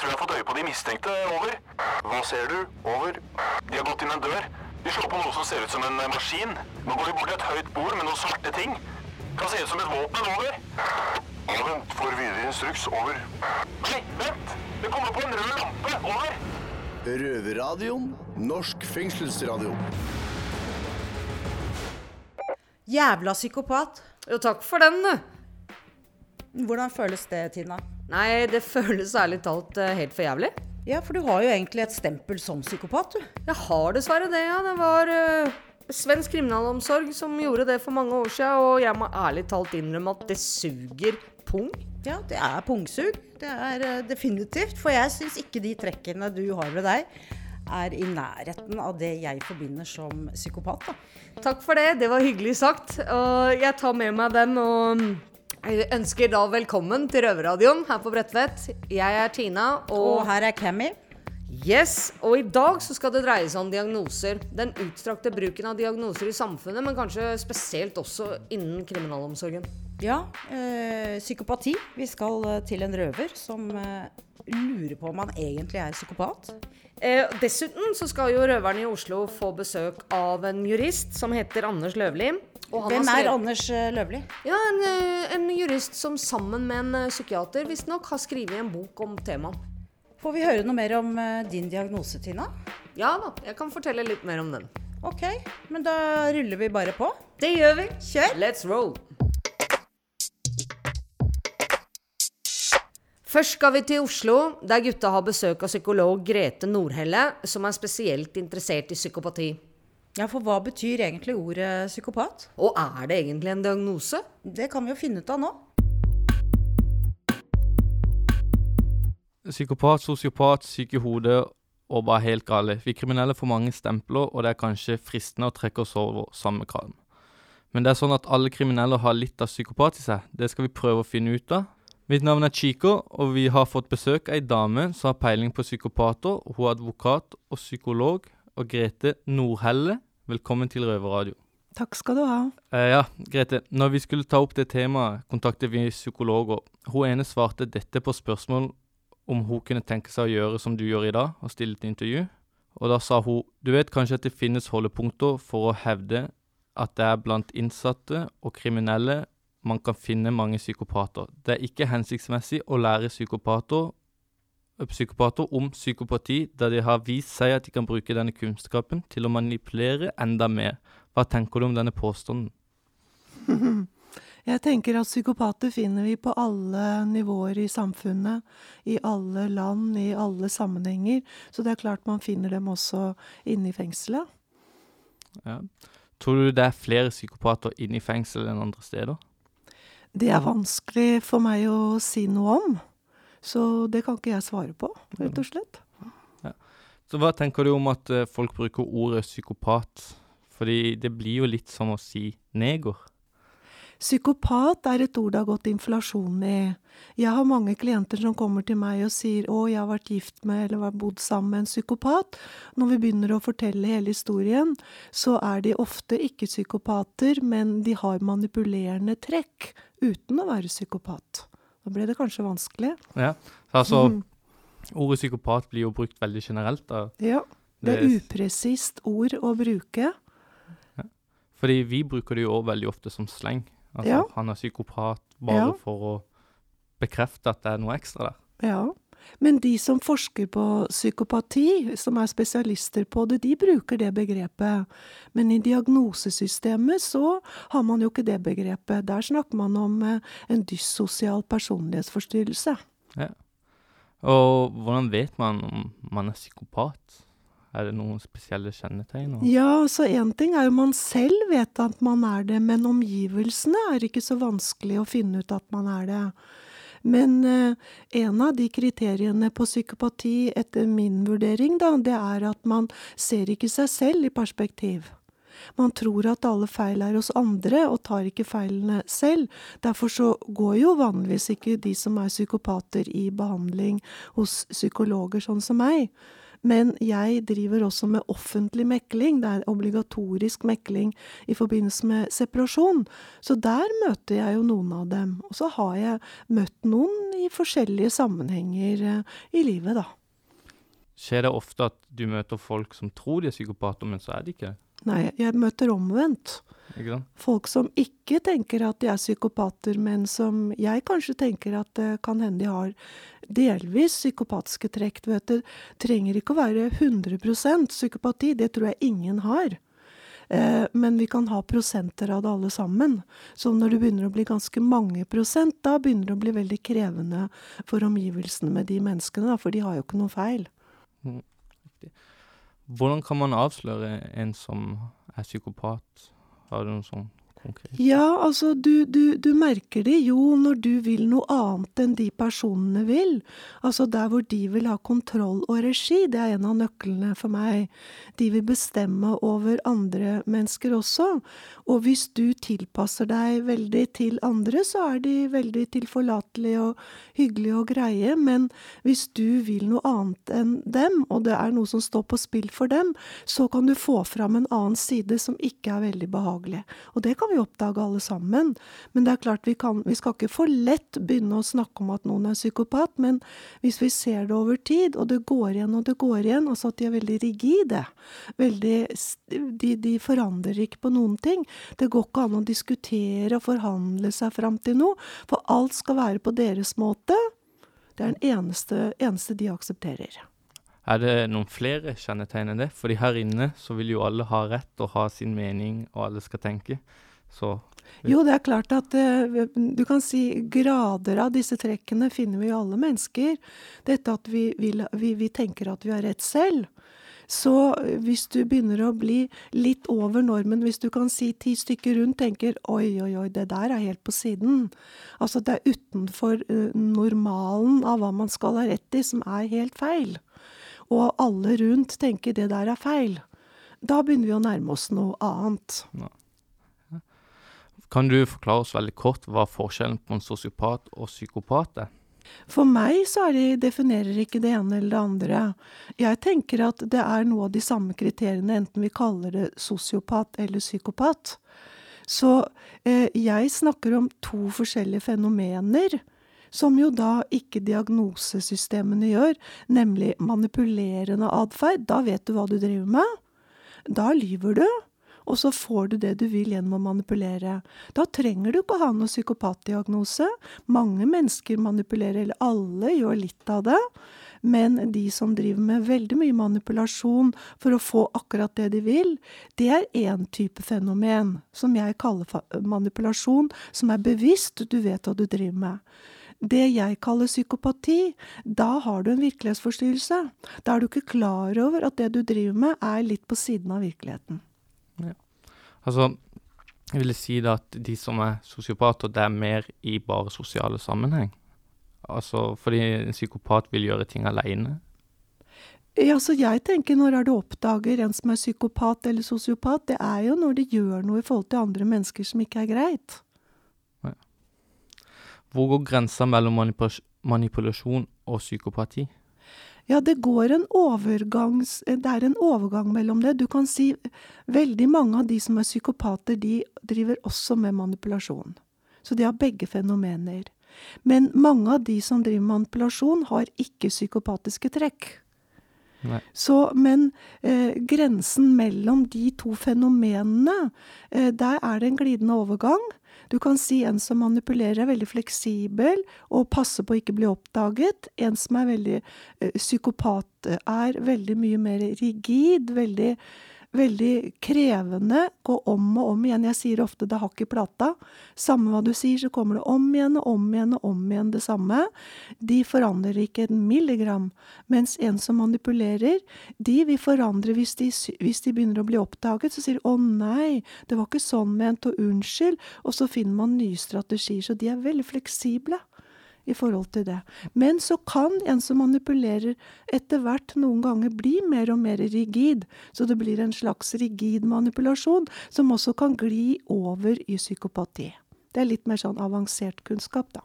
tror jeg har fått øye på de mistenkte. Over. Hva ser du? Over. De har gått inn en dør. De slår på noe som ser ut som en eh, maskin. Nå går de bort til et høyt bord med noen svarte ting. Kan se ut som et våpen. Over. Ja, vent. Får videre instruks. Over. Nei, vent! Det kommer på en rød lampe. Over. Røverradioen. Norsk fengselsradio. Jævla psykopat. Jo, takk for den, du. Hvordan føles det, Tina? Nei, det føles ærlig talt eh, helt for jævlig. Ja, for du har jo egentlig et stempel som psykopat, du. Jeg har dessverre det, ja. Det var uh, svensk kriminalomsorg som gjorde det for mange år siden, og jeg må ærlig talt innrømme at det suger pung. Ja, det er pungsug. Det er uh, definitivt. For jeg syns ikke de trekkene du har ved deg, er i nærheten av det jeg forbinder som psykopat. da. Takk for det, det var hyggelig sagt. Og jeg tar med meg den og jeg ønsker da velkommen til Røverradioen her på Bredtvet. Jeg er Tina, Og og her er Cammy. Yes, og i dag så skal det dreie seg om diagnoser. Den utstrakte bruken av diagnoser i samfunnet, men kanskje spesielt også innen kriminalomsorgen. Ja, øh, psykopati. Vi skal eh, til en røver som eh, lurer på om han egentlig er psykopat. Eh, dessuten så skal jo røverne i Oslo få besøk av en jurist som heter Anders Løvli. Hvem er Anders eh, Løvli? Ja, en, eh, en jurist som sammen med en eh, psykiater visstnok har skrevet en bok om temaet. Får vi høre noe mer om din diagnose, Tina? Ja da, jeg kan fortelle litt mer om den. Ok, men da ruller vi bare på. Det gjør vi. Kjør! Let's roll. Først skal vi til Oslo, der gutta har besøk av psykolog Grete Nordhelle, som er spesielt interessert i psykopati. Ja, for hva betyr egentlig ordet psykopat? Og er det egentlig en diagnose? Det kan vi jo finne ut av nå. Psykopat, sosiopat, syk i hodet og bare helt gale. Vi kriminelle får mange stempler, og det er kanskje fristende å trekke oss over samme kram. Men det er sånn at alle kriminelle har litt av psykopat i seg. Det skal vi prøve å finne ut av. Mitt navn er Chico, og vi har fått besøk av ei dame som har peiling på psykopater. Hun er advokat og psykolog, og Grete Nordhelle. Velkommen til Røverradio. Takk skal du ha. Eh, ja, Grete. Når vi skulle ta opp det temaet, kontaktet vi psykologer. Hun ene svarte dette på spørsmål om hun kunne tenke seg å gjøre som du gjør i dag, og stille et intervju. Og da sa hun du vet kanskje at det finnes holdepunkter for å hevde at det er blant innsatte og kriminelle man kan finne mange psykopater. Det er ikke hensiktsmessig å lære psykopater, psykopater om psykopati, da de har vist seg at de kan bruke denne kunnskapen til å manipulere enda mer. Hva tenker du om denne påstanden? Jeg tenker at psykopater finner vi på alle nivåer i samfunnet, i alle land, i alle sammenhenger. Så det er klart man finner dem også inne i fengselet. Ja. Tror du det er flere psykopater inne i fengsel enn andre steder? Det er vanskelig for meg å si noe om. Så det kan ikke jeg svare på, rett og slett. Så hva tenker du om at eh, folk bruker ordet psykopat? Fordi det blir jo litt som å si neger. Psykopat er et ord det har gått inflasjon i. Jeg har mange klienter som kommer til meg og sier 'Å, jeg har vært gift med eller har bodd sammen med en psykopat'. Når vi begynner å fortelle hele historien, så er de ofte ikke psykopater, men de har manipulerende trekk uten å være psykopat. Da ble det kanskje vanskelig. Ja. Altså, mm. ordet psykopat blir jo brukt veldig generelt. da. Ja. Det er upresist ord å bruke. Fordi vi bruker det jo også veldig ofte som sleng. Altså, Ja. han er psykopat bare Ja. for å bekrefte at det er noe ekstra der. Ja. Men de som forsker på psykopati, som er spesialister på det, de bruker det begrepet. Men i diagnosesystemet så har man jo ikke det begrepet. Der snakker man om eh, en dyssosial personlighetsforstyrrelse. Ja. Og hvordan vet man om man er psykopat? Er det noen spesielle kjennetegn? og- Ja, så én ting er jo man selv vet at man er det, men omgivelsene er ikke så vanskelig å finne ut at man er det. Men eh, en av de kriteriene på psykopati, etter min vurdering, da, det er at man ser ikke seg selv i perspektiv. Man tror at alle feil er hos andre, og tar ikke feilene selv. Derfor så går jo vanligvis ikke de som er psykopater i behandling hos psykologer, sånn som meg. Men jeg driver også med offentlig mekling. Det er obligatorisk mekling i forbindelse med separasjon. Så der møter jeg jo noen av dem. Og så har jeg møtt noen i forskjellige sammenhenger eh, i livet, da. Skjer det ofte at du møter folk som tror de er psykopater, men så er de ikke? Nei, jeg møter omvendt. Folk som ikke tenker at de er psykopater, men som jeg kanskje tenker at det kan hende de har delvis psykopatiske trekk. Du vet, det trenger ikke å være 100 psykopati, det tror jeg ingen har. Eh, men vi kan ha prosenter av det alle sammen. Så når det begynner å bli ganske mange prosent, da begynner det å bli veldig krevende for omgivelsene med de menneskene, da, for de har jo ikke noe feil. Hvordan kan man avsløre en som er psykopat? Har du noe sånn konkret? Ja, altså du, du, du merker det jo når du vil noe annet enn de personene vil. Altså der hvor de vil ha kontroll og regi, det er en av nøklene for meg. De vil bestemme over andre mennesker også. Og hvis du tilpasser deg veldig til andre, så er de veldig tilforlatelige og hyggelige og greie. Men hvis du vil noe annet enn dem, og det er noe som står på spill for dem, så kan du få fram en annen side som ikke er veldig behagelig. Og det kan vi oppdage alle sammen. Men det er klart vi, kan, vi skal ikke for lett begynne å snakke om at noen er psykopat, men hvis vi ser det over tid, og det går igjen og det går igjen, altså at de er veldig rigide, veldig, de, de forandrer ikke på noen ting, det går ikke an å diskutere og forhandle seg fram til noe, for alt skal være på deres måte. Det er den eneste, eneste de aksepterer. Er det noen flere kjennetegn enn det? Fordi her inne så vil jo alle ha rett og ha sin mening, og alle skal tenke. Så Jo, det er klart at eh, du kan si grader av disse trekkene finner vi i alle mennesker. Dette at vi, vi, vi, vi tenker at vi har rett selv. Så eh, hvis du begynner å bli litt over normen, hvis du kan si ti stykker rundt tenker oi, oi, oi, det der er helt på siden. Altså det er utenfor eh, normalen av hva man skal ha rett i, som er helt feil. Og alle rundt tenker det der er feil. Da begynner vi å nærme oss noe annet. Kan du forklare oss veldig kort hva forskjellen på en sosiopat og psykopat er? For meg så de, definerer ikke det ene eller det andre. Jeg tenker at det er noe av de samme kriteriene, enten vi kaller det sosiopat eller psykopat. Så eh, jeg snakker om to forskjellige fenomener, som jo da ikke diagnosesystemene gjør, nemlig manipulerende atferd. Da vet du hva du driver med. Da lyver du. Og så får du det du vil gjennom å manipulere. Da trenger du ikke å ha noen psykopatdiagnose. Mange mennesker manipulerer, eller alle gjør litt av det. Men de som driver med veldig mye manipulasjon for å få akkurat det de vil, det er én type fenomen, som jeg kaller manipulasjon, som er bevisst, du vet hva du driver med. Det jeg kaller psykopati, da har du en virkelighetsforstyrrelse. Da er du ikke klar over at det du driver med, er litt på siden av virkeligheten. Altså, jeg vil si da at de som er sosiopater, det er mer i bare sosiale sammenheng. Altså, fordi en psykopat vil gjøre ting aleine. Ja, så jeg tenker når er det oppdager en som er psykopat eller sosiopat, det er jo når de gjør noe i forhold til andre mennesker som ikke er greit. Hvor går grensa mellom manipulasjon og psykopati? Ja, det går en overgangs... Det er en overgang mellom det. Du kan si veldig mange av de som er psykopater, de driver også med manipulasjon. Så de har begge fenomener. Men mange av de som driver med manipulasjon, har ikke psykopatiske trekk. Nei. Så, men eh, grensen mellom de to fenomenene, eh, der er det en glidende overgang. Du kan si en som manipulerer er veldig fleksibel og passer på å ikke bli oppdaget. En som er veldig ø, psykopat er veldig mye mer rigid, veldig, veldig krevende. Gå om og om igjen. Jeg sier ofte det hakk i plata. Samme hva du sier, så kommer det om igjen og om igjen og om igjen det samme. De forandrer ikke en milligram. Mens en som manipulerer, de vil forandre hvis de, hvis de begynner å bli oppdaget. Så sier de 'å nei, det var ikke sånn ment', og 'unnskyld'. Og så finner man nye strategier. Så de er veldig fleksible i forhold til det. Men så kan en som manipulerer etter hvert noen ganger bli mer og mer rigid. Så det blir en slags rigid manipulasjon som også kan gli over i psykopati. Det er litt mer sånn avansert kunnskap, da.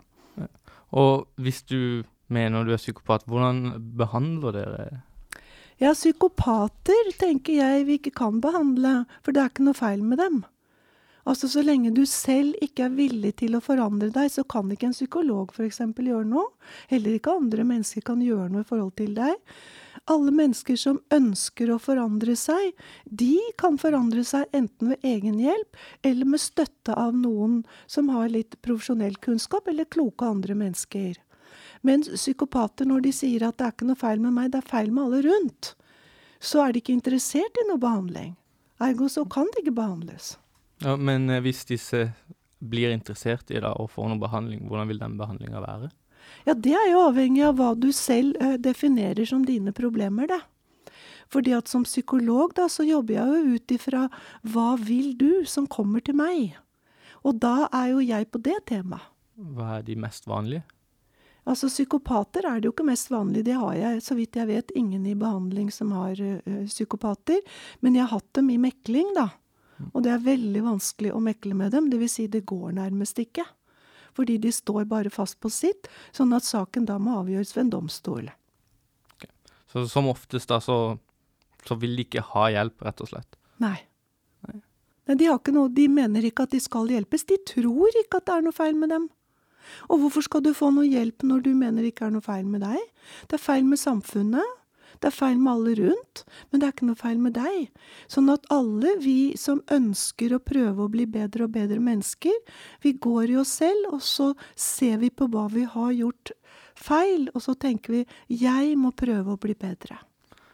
Og hvis du mener du er psykopat, hvordan behandler dere Ja, psykopater tenker jeg vi ikke kan behandle, for det er ikke noe feil med dem. Altså Så lenge du selv ikke er villig til å forandre deg, så kan ikke en psykolog f.eks. gjøre noe. Heller ikke andre mennesker kan gjøre noe i forhold til deg. Alle mennesker som ønsker å forandre seg, de kan forandre seg enten ved egen hjelp eller med støtte av noen som har litt profesjonell kunnskap, eller kloke andre mennesker. Men psykopater, når de sier at det er ikke noe feil med meg, det er feil med alle rundt, så er de ikke interessert i noe behandling. Ergo så kan de ikke behandles. Ja, Men eh, hvis disse blir interessert i det og får noe behandling, hvordan vil den behandlinga være? Ja, det er jo avhengig av hva du selv uh, definerer som dine problemer, det. Fordi at som psykolog, da, så jobber jeg jo ut ifra hva vil du som kommer til meg? Og da er jo jeg på det temaet. Hva er de mest vanlige? Altså Psykopater er det jo ikke mest vanlig. Det har jeg, så vidt jeg vet, ingen i behandling som har ø, psykopater. Men jeg har hatt dem i mekling, da. Og det er veldig vanskelig å mekle med dem. Dvs. Si det går nærmest ikke. Fordi de står bare fast på sitt, sånn at saken da må avgjøres ved en domstol. Okay. Så som oftest da, så, så, vil de ikke ha hjelp, rett og slett? Nei. Nei. Nei de, noe, de mener ikke at de skal hjelpes. De tror ikke at det er noe feil med dem. Og hvorfor skal du få noe hjelp når du mener det ikke er noe feil med deg? Det er feil med samfunnet. Det er feil med alle rundt, men det er ikke noe feil med deg. Sånn at alle vi som ønsker å prøve å bli bedre og bedre mennesker, vi går i oss selv, og så ser vi på hva vi har gjort feil, og så tenker vi 'jeg må prøve å bli bedre'.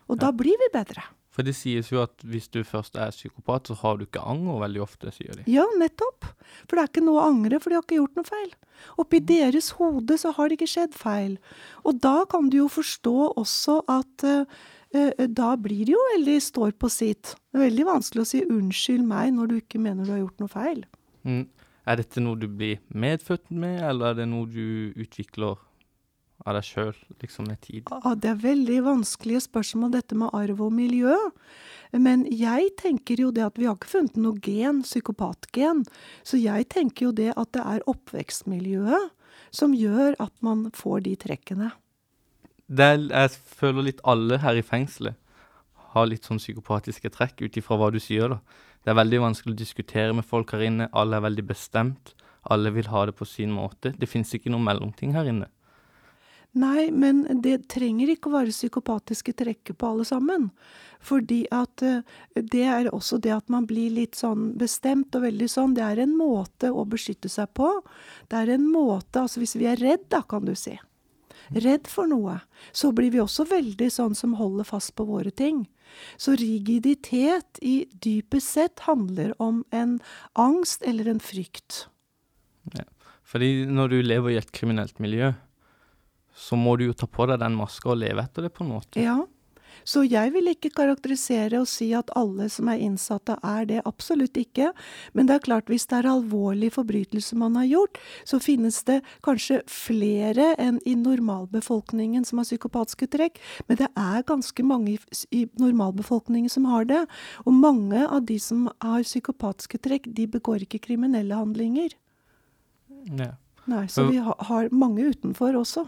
Og ja. da blir vi bedre. For det sies jo at hvis du først er psykopat, så har du ikke anger veldig ofte, sier de. Ja, nettopp. For det er ikke noe å angre, for de har ikke gjort noe feil. Oppi deres hode så har det ikke skjedd feil. Og da kan du jo forstå også at uh, uh, da blir det jo veldig står på sitt. Det er veldig vanskelig å si 'unnskyld meg' når du ikke mener du har gjort noe feil. Mm. Er dette noe du blir medfødt med, eller er det noe du utvikler av deg sjøl, liksom, med tid? Ja, det er veldig vanskelige spørsmål, dette med arv og miljø. Men jeg tenker jo det at vi har ikke funnet noe gen, psykopatgen. Så jeg tenker jo det at det er oppvekstmiljøet som gjør at man får de trekkene. Det er, jeg føler litt alle her i fengselet har litt sånn psykopatiske trekk, ut ifra hva du sier, da. Det er veldig vanskelig å diskutere med folk her inne. Alle er veldig bestemt. Alle vil ha det på sin måte. Det fins ikke noen mellomting her inne. Nei, men det trenger ikke å være psykopatiske trekker på alle sammen. Fordi at eh, det er også det at man blir litt sånn bestemt og veldig sånn. Det er en måte å beskytte seg på. Det er en måte Altså hvis vi er redd, da, kan du si. Redd for noe. Så blir vi også veldig sånn som holder fast på våre ting. Så rigiditet i dypest sett handler om en angst eller en frykt. Ja. Fordi når du lever i et kriminelt miljø, så må du jo ta på deg den maska og leve etter det på en måte. Ja. Så jeg vil ikke karakterisere og si at alle som er innsatte er det. Absolutt ikke. Men det er klart, hvis det er alvorlige forbrytelser man har gjort, så finnes det kanskje flere enn i normalbefolkningen som har psykopatiske trekk. Men det er ganske mange i normalbefolkningen som har det. Og mange av de som har psykopatiske trekk, de begår ikke kriminelle handlinger. Ja. Nei, så vi har mange utenfor også.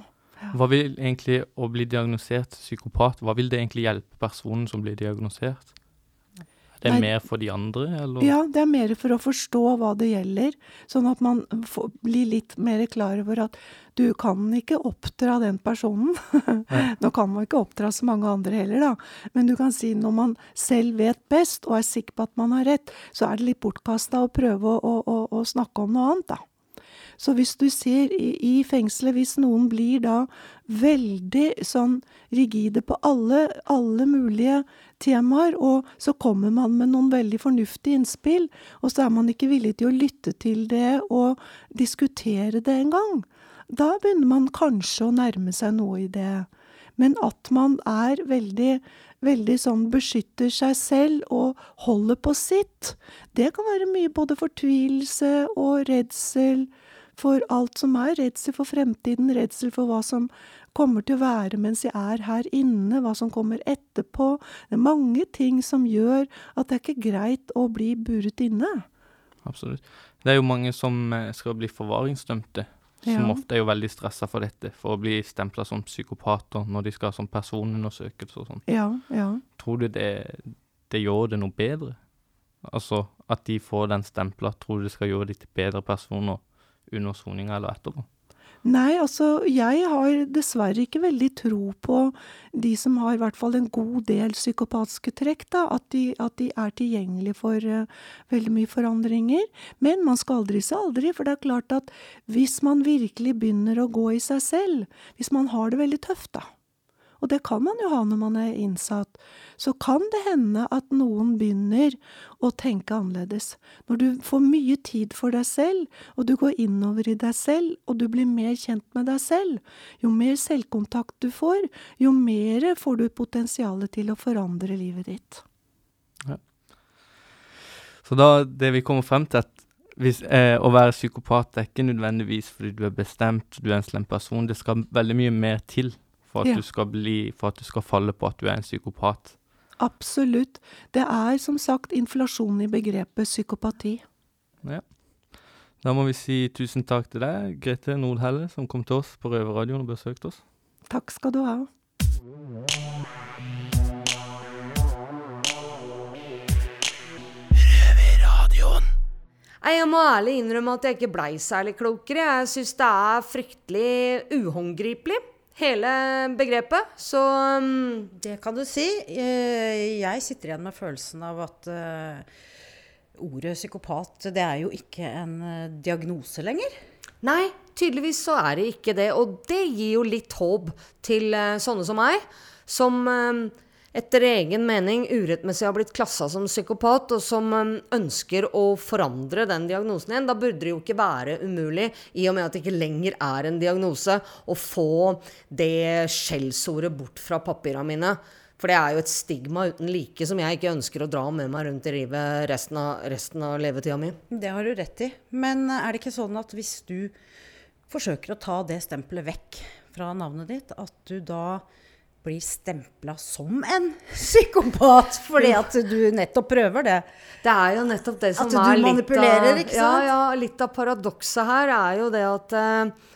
Hva vil egentlig å bli diagnosert psykopat, hva vil det egentlig hjelpe personen som blir diagnosert? Det er mer for de andre, eller? Ja, det er mer for å forstå hva det gjelder. Sånn at man får, blir litt mer klar over at du kan ikke oppdra den personen. Nå kan man ikke oppdra så mange andre heller, da. Men du kan si når man selv vet best og er sikker på at man har rett, så er det litt bortkasta å prøve å, å, å snakke om noe annet, da. Så hvis du ser i, i fengselet, hvis noen blir da veldig sånn rigide på alle, alle mulige temaer, og så kommer man med noen veldig fornuftige innspill, og så er man ikke villig til å lytte til det og diskutere det engang, da begynner man kanskje å nærme seg noe i det. Men at man er veldig, veldig sånn beskytter seg selv og holder på sitt, det kan være mye både fortvilelse og redsel, for alt som er. Redsel for fremtiden, redsel for hva som kommer til å være mens jeg er her inne, hva som kommer etterpå. Det er mange ting som gjør at det er ikke greit å bli buret inne. Absolutt. Det er jo mange som eh, skal bli forvaringsdømte, som Ja. ofte er jo veldig stressa for dette, for å bli stempla som psykopater når de skal ha sånn personundersøkelse og sånn. Ja, ja. Tror du det, det gjør det noe bedre? Altså at de får den stempla, tror du det skal gjøre de til bedre personer under soninga eller etterpå? Nei, altså, jeg har dessverre ikke veldig tro på de som har i hvert fall en god del psykopatiske trekk, da. At de, at de er tilgjengelige for uh, veldig mye forandringer. Men man skal aldri si aldri, for det er klart at hvis man virkelig begynner å gå i seg selv, hvis man har det veldig tøft, da, og det kan man jo ha når man er innsatt, så kan det hende at noen begynner å tenke annerledes. Når du får mye tid for deg selv, og du går innover i deg selv, og du blir mer kjent med deg selv, jo mer selvkontakt du får, jo mer får du potensialet til å forandre livet ditt. Så da, det vi kommer frem til, at hvis, eh, å være psykopat er ikke nødvendigvis fordi du er bestemt, du er en slem person. Det skal veldig mye mer til for at, Ja. du, skal bli, for at du skal falle på at du er en psykopat. Absolutt. Det er som sagt inflasjon i begrepet psykopati. Ja. Da må vi si tusen takk til deg, Grete Nordhelle, som kom til oss på Røverradioen og besøkte oss. Takk skal du ha. Jeg må ærlig innrømme at jeg ikke blei særlig klokere. Jeg syns det er fryktelig uhåndgripelig, hele begrepet. Så um, Det kan du si. Eh, Jeg sitter igjen med følelsen av at uh, ordet psykopat, det er jo ikke en eh, diagnose lenger. Nei, tydeligvis så er det ikke det. Og det gir jo litt håp til uh, sånne som meg, som eh, etter egen mening urettmessig har blitt klassa som psykopat, og som eh, ønsker å forandre den diagnosen igjen. Da burde det jo ikke være umulig, i og med at det ikke lenger er en diagnose, å få det skjellsordet bort fra papirene mine. For det er jo et stigma uten like som jeg ikke ønsker å dra med meg rundt i livet resten av, resten av levetida mi. Det har du rett i. Men er det ikke sånn at hvis du forsøker å ta det stempelet vekk fra navnet ditt, at du da blir stempla som en psykopat fordi at du nettopp prøver det? Det er jo nettopp det som er litt av, Ja, ja, litt av paradokset her er jo det at uh,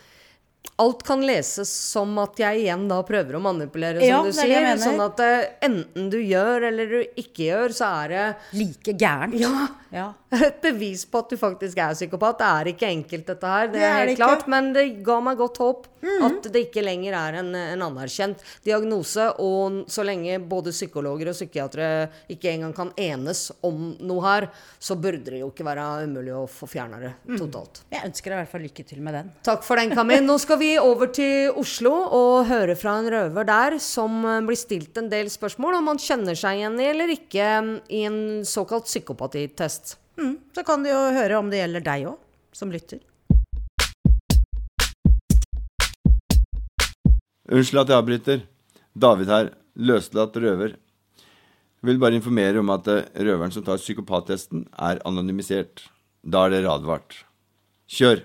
alt kan leses som at jeg igjen da prøver å manipulere, som Ja, du er sier. Sånn at uh, enten du gjør eller du ikke gjør, så er det Like gærent. Ja. Ja. et bevis på at du faktisk er psykopat. Det er ikke enkelt, dette her. Det, Det er helt klart. Men det ga meg godt håp at det ikke lenger er en, en anerkjent diagnose. Og så lenge både psykologer og psykiatere ikke engang kan enes om noe her, så burde det jo ikke være umulig å få fjerna det totalt. Jeg ønsker deg i hvert fall lykke til med den. Takk for den, Kamin. Nå skal vi over til Oslo og høre fra en røver der som eh, blir stilt en del spørsmål om han kjenner seg igjen i eller ikke mm, i en såkalt psykopatitest. Mm. Så kan du jo høre om det gjelder deg òg, som lytter. Unnskyld at jeg avbryter. David her, løslatt røver. Jeg Vil bare informere om at eh, røveren som tar psykopattesten, er anonymisert. Da er dere advart. Kjør!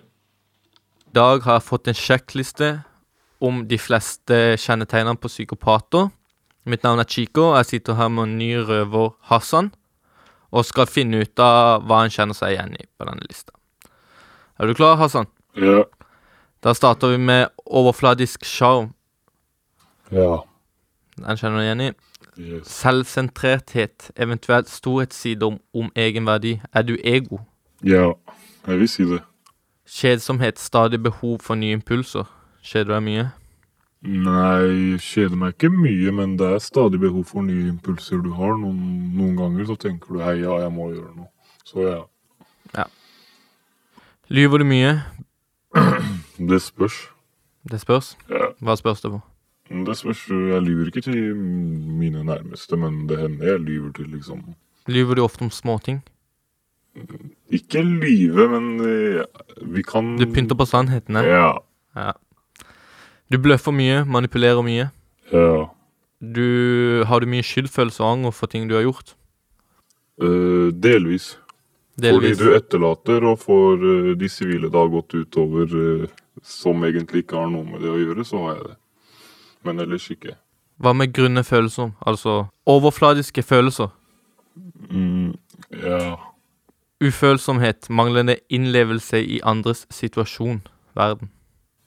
Dag har fått en sjekkliste om de fleste kjennetegnene på psykopater. Mitt navn er Chico, og jeg sitter her med en ny røver, Hassan, og skal finne ut av hva han kjenner seg igjen i på denne lista. Er du klar, Hassan? Ja. Da starter vi med overfladisk sjarm. Ja. Den kjenner du igjen i. Yes. Selvsentrerthet, eventuelt storhetssider om, om egenverdi. Er du ego? Ja, jeg vil si det. Kjedsomhet, stadig behov for nye impulser. Kjeder du deg mye? Nei, kjeder meg ikke mye, men det er stadig behov for nye impulser du har. Noen, noen ganger så tenker du hei, ja, jeg må gjøre noe. Så ja, Lyver du mye? det spørs. Det spørs. Ja, Hva spørs det på? Det spørs. Jeg lyver ikke til mine nærmeste, men det hender jeg lyver til liksom Lyver du ofte om småting? Ikke lyve, men ja, vi kan Du pynter på sannhetene. Ja. Ja. Du bløffer mye, manipulerer mye. Ja. Du Har du mye skyldfølelse og anger for ting du har gjort? Uh, delvis. Fordi du etterlater og får uh, de sivile da gått utover uh, som egentlig ikke har noe med det å gjøre, så har jeg det. Men ellers ikke. Hva med grunne følelser? Altså overfladiske følelser. Mm, ja. Ufølsomhet, manglende innlevelse i andres situasjon, verden.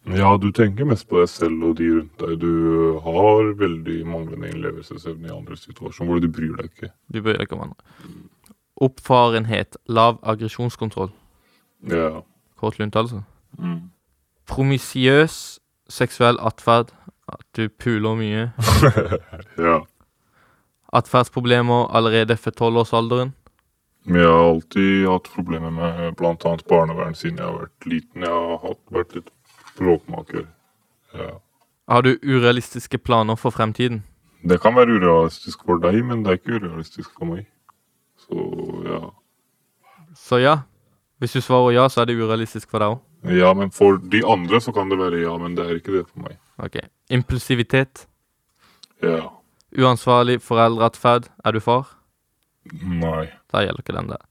ja, du tenker mest på deg selv og de rundt deg. Du har veldig manglende innlevelsesevne i andres situasjon, hvor du bryr deg ikke. Du bryr deg ikke om andre. Oppfarenhet, lav aggresjonskontroll. Ja. Kort lunt, altså. Mm. Promisiøs seksuell atferd. At du puler mye. ja. Atferdsproblemer allerede for tolvårsalderen. Men jeg har alltid hatt problemer med bl.a. barnevern siden jeg har vært liten. Jeg har hatt, vært litt bråkmaker. Ja. Har du urealistiske planer for fremtiden? Det kan være urealistisk for deg, men det er ikke urealistisk for meg. Så ja. Så ja. Hvis du svarer ja, så er det urealistisk for deg òg. Ja, men for de andre så kan det være ja, men det er ikke det for meg. Ok. Impulsivitet. Ja. Uansvarlig foreldreatferd. Er du far? Nei. Da gjelder ikke den der.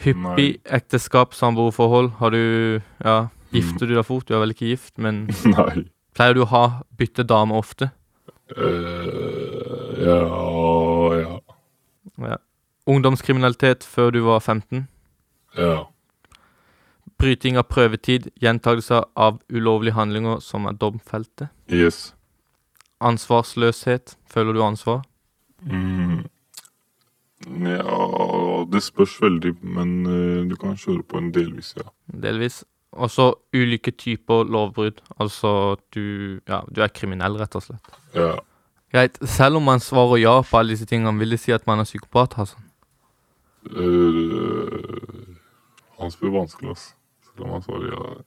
Hyppig ekteskap, samboerforhold. Har du Ja, gifter du deg fort? Du er vel ikke gift, men Nei. Pleier du å ha bytte dame ofte? Uh, ja, ja. Ja. Ungdomskriminalitet før du var 15? Ja. Bryting av prøvetid, gjentagelser av ulovlige handlinger som er domfelte. Yes. Ansvarsløshet. Føler du ansvar? Mm. Ja, det spørs veldig, men uh, du kan kjøre på en delvis, ja. Delvis. Og så ulike typer lovbrudd. Altså du Ja, du er kriminell, rett og slett. Ja. Greit. Selv om man svarer ja på alle disse tingene, vil det si at man er psykopat, Hassan? Uh, han spør vanskelig, ass. Om.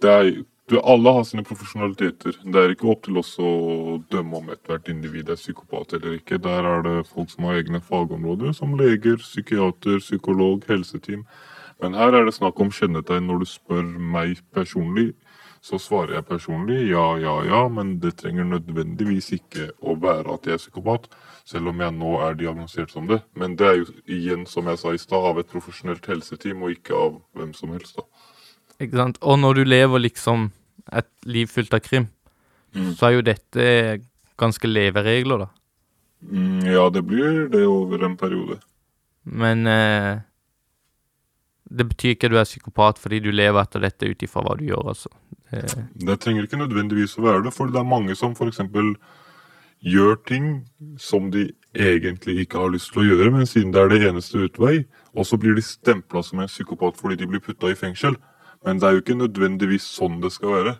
Det er, du, alle har sine profesjonaliteter. Det er ikke opp til oss å dømme om ethvert individ er psykopat eller ikke. Der er det folk som har egne fagområder, som leger, psykiater, psykolog, helseteam. Men her er det snakk om kjennetegn. Når du spør meg personlig, så svarer jeg personlig ja, ja, ja, men det trenger nødvendigvis ikke å være at jeg er psykopat, selv om jeg nå er diagnosert som det. Men det er jo igjen, som jeg sa i stad, av et profesjonelt helseteam, og ikke av hvem som helst, da. Ikke sant? Og når du lever liksom et liv fylt av krim, Mm. så er jo dette ganske leveregler, da. Mm, ja, det blir det over en periode. Men eh, det betyr ikke at du er psykopat fordi du lever etter dette ut ifra hva du gjør, altså. Det, Det trenger ikke nødvendigvis å være det, for det er mange som f.eks. gjør ting som de egentlig ikke har lyst til å gjøre, men siden det er det eneste utvei, og så blir de stempla som en psykopat fordi de blir putta i fengsel. Men det er jo ikke nødvendigvis sånn det skal være.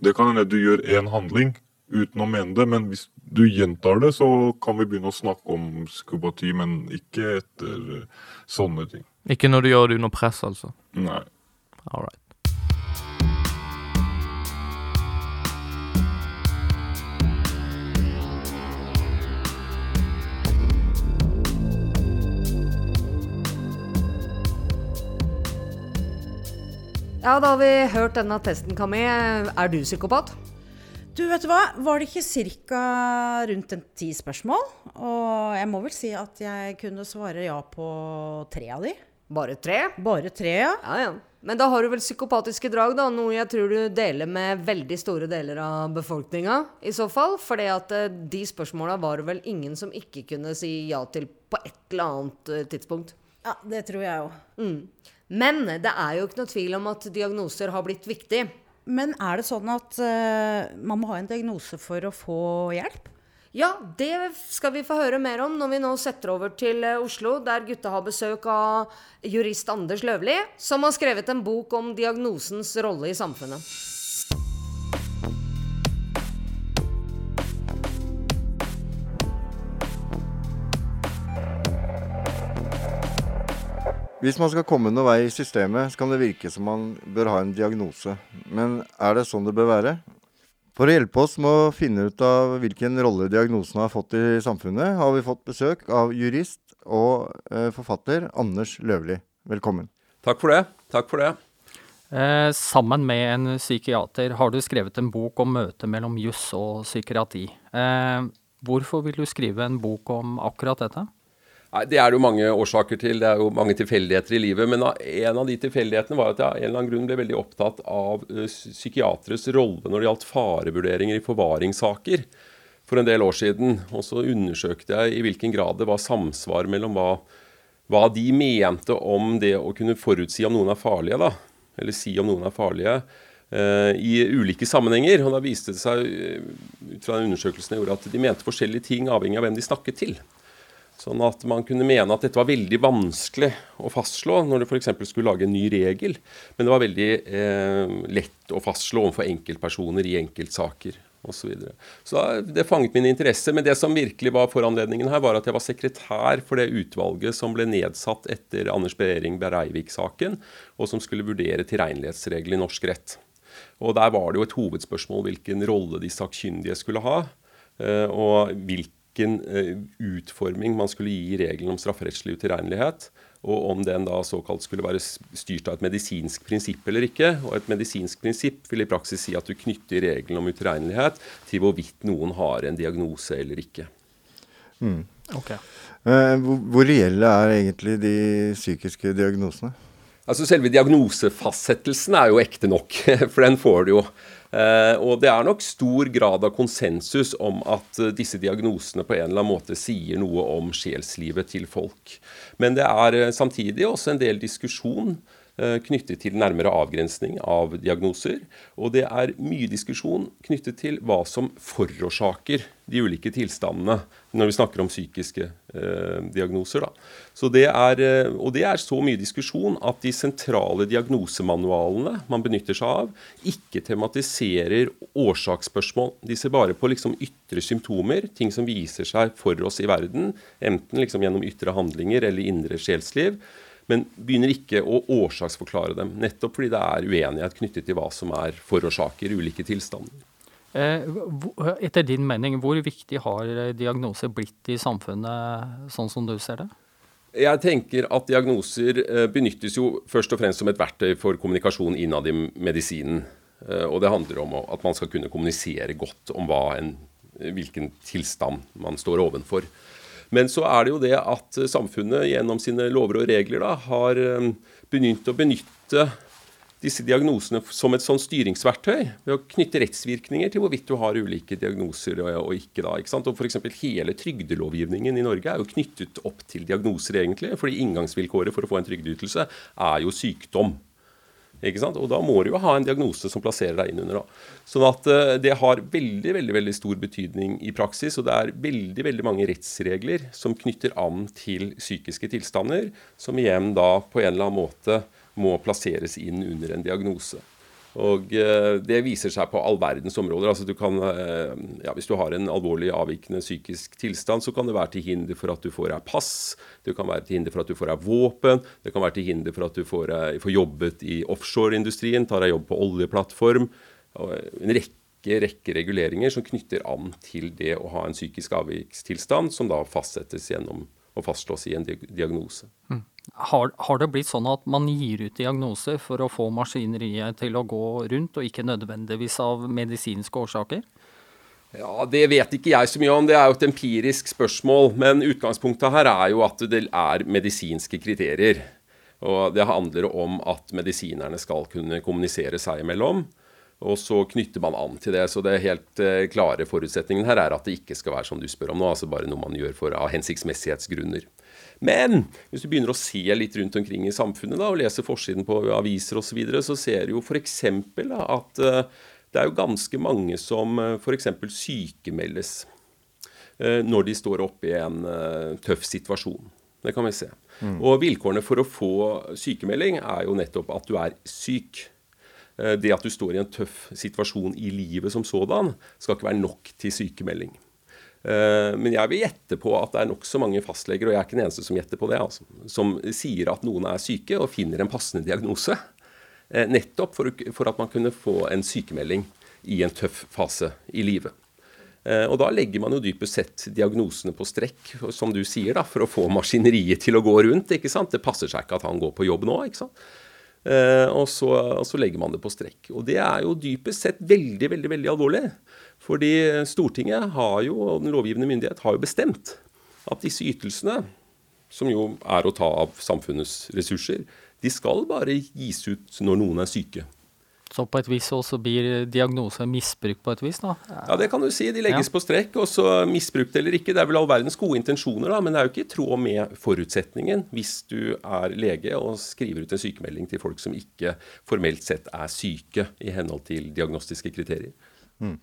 Det kan hende du gjør én handling uten å mene det, men hvis du gjentar det, så kan vi begynne å snakke om psykopati, men ikke etter eh, sånne ting. Ikke når du gjør det under press, altså. Nei. All right. Ja, da har vi hørt denne testen, Kami. Er du psykopat? Du, vet du hva? Var det ikke ca. rundt en ti spørsmål? Og jeg må vel si at jeg kunne svare ja på tre av de. Bare tre? Bare tre, ja. Ja, ja. Men da har du vel psykopatiske drag, da? Noe jeg tror du deler med veldig store deler av befolkninga, i så fall. For de spørsmåla var det vel ingen som ikke kunne si ja til på et eller annet eh, tidspunkt. Ja, Det tror jeg òg. Mm. Men det er jo ikke noe tvil om at diagnoser har blitt viktig. Men er det sånn at uh, man må ha en diagnose for å få hjelp? Ja, det skal vi få høre mer om når vi nå setter over til eh, Oslo, der gutta har besøk av jurist Anders Løvli, som har skrevet en bok om diagnosens rolle i samfunnet. Hvis man skal komme noen vei i systemet, så kan det virke som man bør ha en diagnose. Men er det sånn det bør være? For å hjelpe oss med å finne ut av hvilken rolle diagnosen har fått i samfunnet, har vi fått besøk av jurist og eh, forfatter Anders Løvli. Velkommen. Takk for det. Takk for det. Eh, sammen med en psykiater har du skrevet en bok om møtet mellom juss og psykiatri. Eh, hvorfor vil du skrive en bok om akkurat dette? Nei, Det er det jo mange årsaker til. Det er jo mange tilfeldigheter i livet. Men en av de tilfeldighetene var at jeg av en eller annen grunn ble veldig opptatt av psykiateres rolle når det gjaldt farevurderinger i forvaringssaker for en del år siden. Og så undersøkte jeg i hvilken grad det var samsvar mellom hva, hva de mente om det å kunne forutsi om noen er farlige, da. Eller si om noen er farlige. I ulike sammenhenger. Og da viste det seg ut fra den undersøkelsen jeg gjorde, at de mente forskjellige ting avhengig av hvem de snakket til. Sånn at man kunne mene at dette var veldig vanskelig å fastslå når du f.eks. skulle lage en ny regel. Men det var veldig eh, lett å fastslå overfor enkeltpersoner i enkeltsaker osv. Så, videre. så det fanget min interesse. Men det som virkelig var foranledningen her, var at jeg var sekretær for det utvalget som ble nedsatt etter Anders Behring Bereivik-saken, og som skulle vurdere tilregnelighetsregler i norsk rett. Og Der var det jo et hovedspørsmål hvilken rolle de sakkyndige skulle ha. Eh, og hvilken hvilken eh, utforming man skulle gi regelen om strafferettslig utilregnelighet. Og om den da såkalt skulle være styrt av et medisinsk prinsipp eller ikke. Og et medisinsk prinsipp vil i praksis si at du knytter regelen om utilregnelighet til hvorvidt noen har en diagnose eller ikke. Mm. Okay. Eh, hvor reelle er egentlig de psykiske diagnosene? Altså Selve diagnosefastsettelsen er jo ekte nok, for den får du jo. Eh, og det er nok stor grad av konsensus om at eh, disse diagnosene på en eller annen måte sier noe om sjelslivet til folk. Men det er eh, samtidig også en del diskusjon knyttet til nærmere avgrensning av diagnoser. Og det er mye diskusjon knyttet til hva som forårsaker de ulike tilstandene når vi snakker om psykiske eh, diagnoser. Det er, eh, og det er så mye diskusjon at de sentrale diagnosemanualene man benytter seg av, ikke tematiserer årsaksspørsmål. De ser bare på liksom ytre symptomer, ting som viser seg for oss i verden, enten liksom gjennom ytre handlinger eller indre sjelsliv. Men begynner ikke å årsaksforklare dem, nettopp fordi det er uenighet knyttet til hva som er forårsaker ulike tilstander. Eh, etter din mening, hvor viktig har eh, diagnoser blitt i samfunnet, sånn som du ser det? Jeg tenker at diagnoser eh, benyttes jo først og fremst som et verktøy for kommunikasjon innad i medisinen. Og det handler om at man skal kunne kommunisere godt om en, hvilken tilstand man står ovenfor. Men så er det jo det at samfunnet gjennom sine lover og regler da, har begynt å benytte disse diagnosene som et sånn styringsverktøy ved å knytte rettsvirkninger til hvorvidt du har ulike diagnoser og, og ikke. da, ikke sant? Og F.eks. hele trygdelovgivningen i Norge er jo knyttet opp til diagnoser, egentlig. fordi inngangsvilkåret for å få en trygdeytelse er jo sykdom. Ikke sant? Og da må du jo ha en diagnose som plasserer deg inn under. Da. Sånn at uh, det har veldig veldig, veldig stor betydning i praksis. Og det er veldig veldig mange rettsregler som knytter an til psykiske tilstander, som igjen da på en eller annen måte må plasseres inn under en diagnose. Og eh, Det viser seg på all verdens områder. Altså du kan, eh, ja, hvis du har en alvorlig avvikende psykisk tilstand, så kan det være til hinder for at du får deg pass, det kan være til hinder for at du får deg våpen, det kan være til hinder for at du får, får jobbet i offshoreindustrien, tar deg jobb på oljeplattform. En rekke, rekke reguleringer som knytter an til det å ha en psykisk avvikstilstand, som da fastsettes gjennom å fastslås i en diagnose. Mm. Har, har, det blitt sånn at man gir ut diagnoser for å få maskineriet til å gå rundt, og ikke nødvendigvis av medisinske årsaker? Ja, Det vet ikke jeg så mye om, det er jo et empirisk spørsmål. Men utgangspunktet her er jo at det er medisinske kriterier. Og det handler om at medisinerne skal kunne kommunisere seg imellom. Og så knytter man an til det. Så det helt uh, klare forutsetningen her er at det ikke skal være som du spør om nå, altså bare noe man gjør for av hensiktsmessighetsgrunner. Men hvis du begynner å se litt rundt omkring i samfunnet da, og lese forsiden på aviser osv., så, videre, så ser du jo f.eks. at uh, det er jo ganske mange som uh, f.eks. sykemeldes når de står oppe i en tøff situasjon. Det kan vi se. Mm. Og vilkårene for å få sykemelding er jo nettopp at du er syk. Det at du står i en tøff situasjon i livet som sådan, skal ikke være nok til sykemelding. Eh, men jeg vil gjette på at det er nokså mange fastleger, og jeg er ikke den eneste som gjetter på det, altså, som sier at noen er syke og finner en passende diagnose. Eh, nettopp for, at man kunne få en sykemelding i en tøff fase i livet. Eh, og da legger man jo dypest sett diagnosene på strekk, som du sier, da, for å få maskineriet til å gå rundt. ikke sant? Det passer seg ikke at han går på jobb nå. ikke sant? Og, så, og så legger man det på strekk. Og det er jo dypest sett veldig, veldig, veldig alvorlig. Fordi Stortinget har jo, og den lovgivende myndighet har jo bestemt at disse ytelsene som jo er å ta av samfunnets ressurser, de skal bare gis ut når noen er syke. Så på et vis også blir diagnose misbrukt på et vis, da? Ja, det kan du si. De legges Ja. på strekk, og så misbrukt eller ikke. Det er vel all verdens gode intensjoner, da, men det er jo ikke i tråd med forutsetningen hvis du er lege og skriver ut en sykemelding til folk som ikke formelt sett er syke i henhold til diagnostiske kriterier. Mm.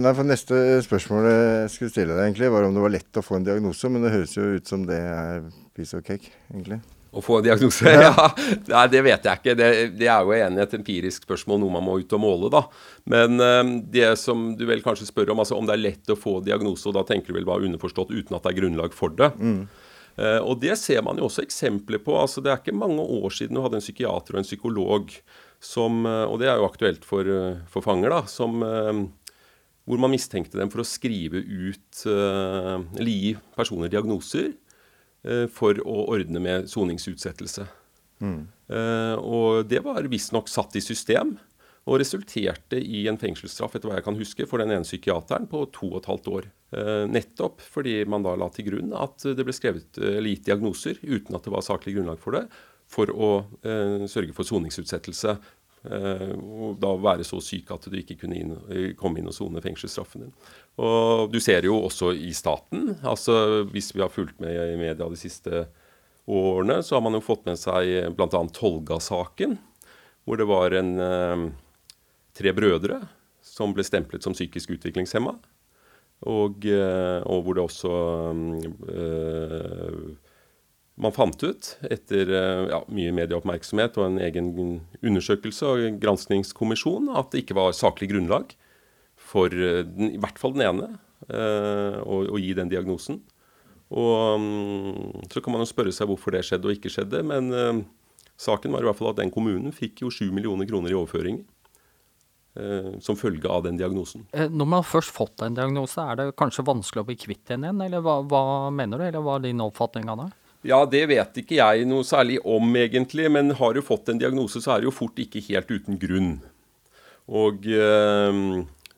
nei, for Neste spørsmål jeg skulle stille deg, egentlig, var om det var lett å få en diagnose. Men det høres jo ut som det er piece of cake, egentlig. Å få en diagnose? Ja, Nei, det vet jeg ikke. Det, det er jo igjen et empirisk spørsmål, noe man må ut og måle, da. Men øh, det som du vel kanskje spør om, altså om det er lett å få diagnose, og da tenker du vel bare underforstått uten at det er grunnlag for det. Eh, og det ser man jo også eksempler på. altså Det er ikke mange år siden du hadde en psykiater og en psykolog som eh, Og det er jo aktuelt for, for fanger, da. Som, hvor man mistenkte dem for å skrive ut Eller gi personer diagnoser for å ordne med soningsutsettelse. Eh, og det var visstnok satt i system. Og resulterte i en fengselsstraff etter hva jeg kan huske, for den ene psykiateren på to og et halvt år. Eh, nettopp fordi man da la til grunn at det ble skrevet eh, eller gitt diagnoser uten at det var saklig grunnlag for det, for å eh, sørge for soningsutsettelse. Eh, og da være så syk at du ikke kunne inn, eh, komme inn og sone fengselsstraffen din. Og du ser jo også i staten, altså hvis vi har fulgt med i media de siste årene, så har man jo fått med seg bl.a. Tolga-saken, hvor det var en eh, tre brødre som ble stemplet som psykisk utviklingshemma. Og, eh, og hvor det også eh, Man fant ut, etter eh, ja, mye medieoppmerksomhet og en egen undersøkelse og granskningskommisjon, at det ikke var saklig grunnlag for eh, den, i hvert fall den ene eh, å, å gi den diagnosen. Og mm, Så kan man jo spørre seg hvorfor det skjedde og ikke skjedde. Men uh, saken var i hvert fall at den kommunen fikk jo 7 millioner kroner i overføringer. uh, som følge av den diagnosen. Når man først fått en diagnose, er det kanskje vanskelig å bli kvitt den igjen? Eller hva, hva mener du, eller hva er din oppfatning av det? Ja, det vet ikke jeg noe særlig om, egentlig. Men har du fått en diagnose, så er det jo fort ikke helt uten grunn. Og eh,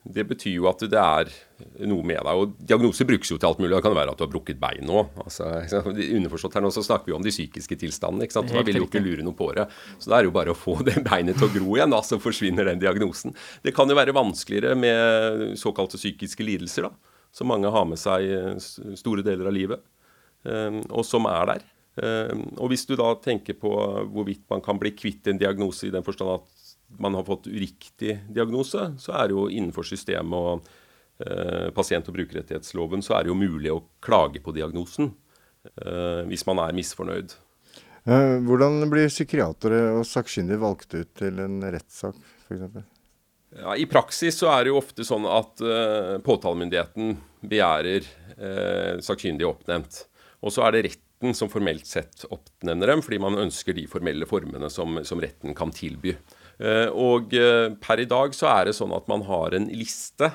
det betyr jo at det er noe med deg. Og diagnoser brukes jo til alt mulig. Det kan være at du har brukket bein nå. Altså, underforstått her nå så snakker vi om de psykiske tilstandene. ikke sant? Da vil jo ikke lure noe på det. Så det er jo bare å få det beinet til å gro igjen, da, så forsvinner den diagnosen. Det kan jo være vanskeligere med såkalte psykiske lidelser, da. Som mange har med seg eh, store deler av livet og som er der. Eh, og hvis du da tenker på hvorvidt man kan bli kvitt en diagnose i den forstand at man har fått uriktig diagnose, så er det jo innenfor systemet og eh, pasient- og brukerrettighetsloven så er det jo mulig å klage på diagnosen eh, hvis man er misfornøyd. Eh, hvordan blir psykiatere og sakkyndige valgt ut til en rettssak, f.eks.? Ja, I praksis så er det jo ofte sånn at uh, påtalemyndigheten begjærer uh, sakkyndige oppnevnt. Og så er det retten som formelt sett oppnevner dem, fordi man ønsker de formelle formene som, som retten kan tilby. Eh, og eh, per i dag så er det sånn at man har en liste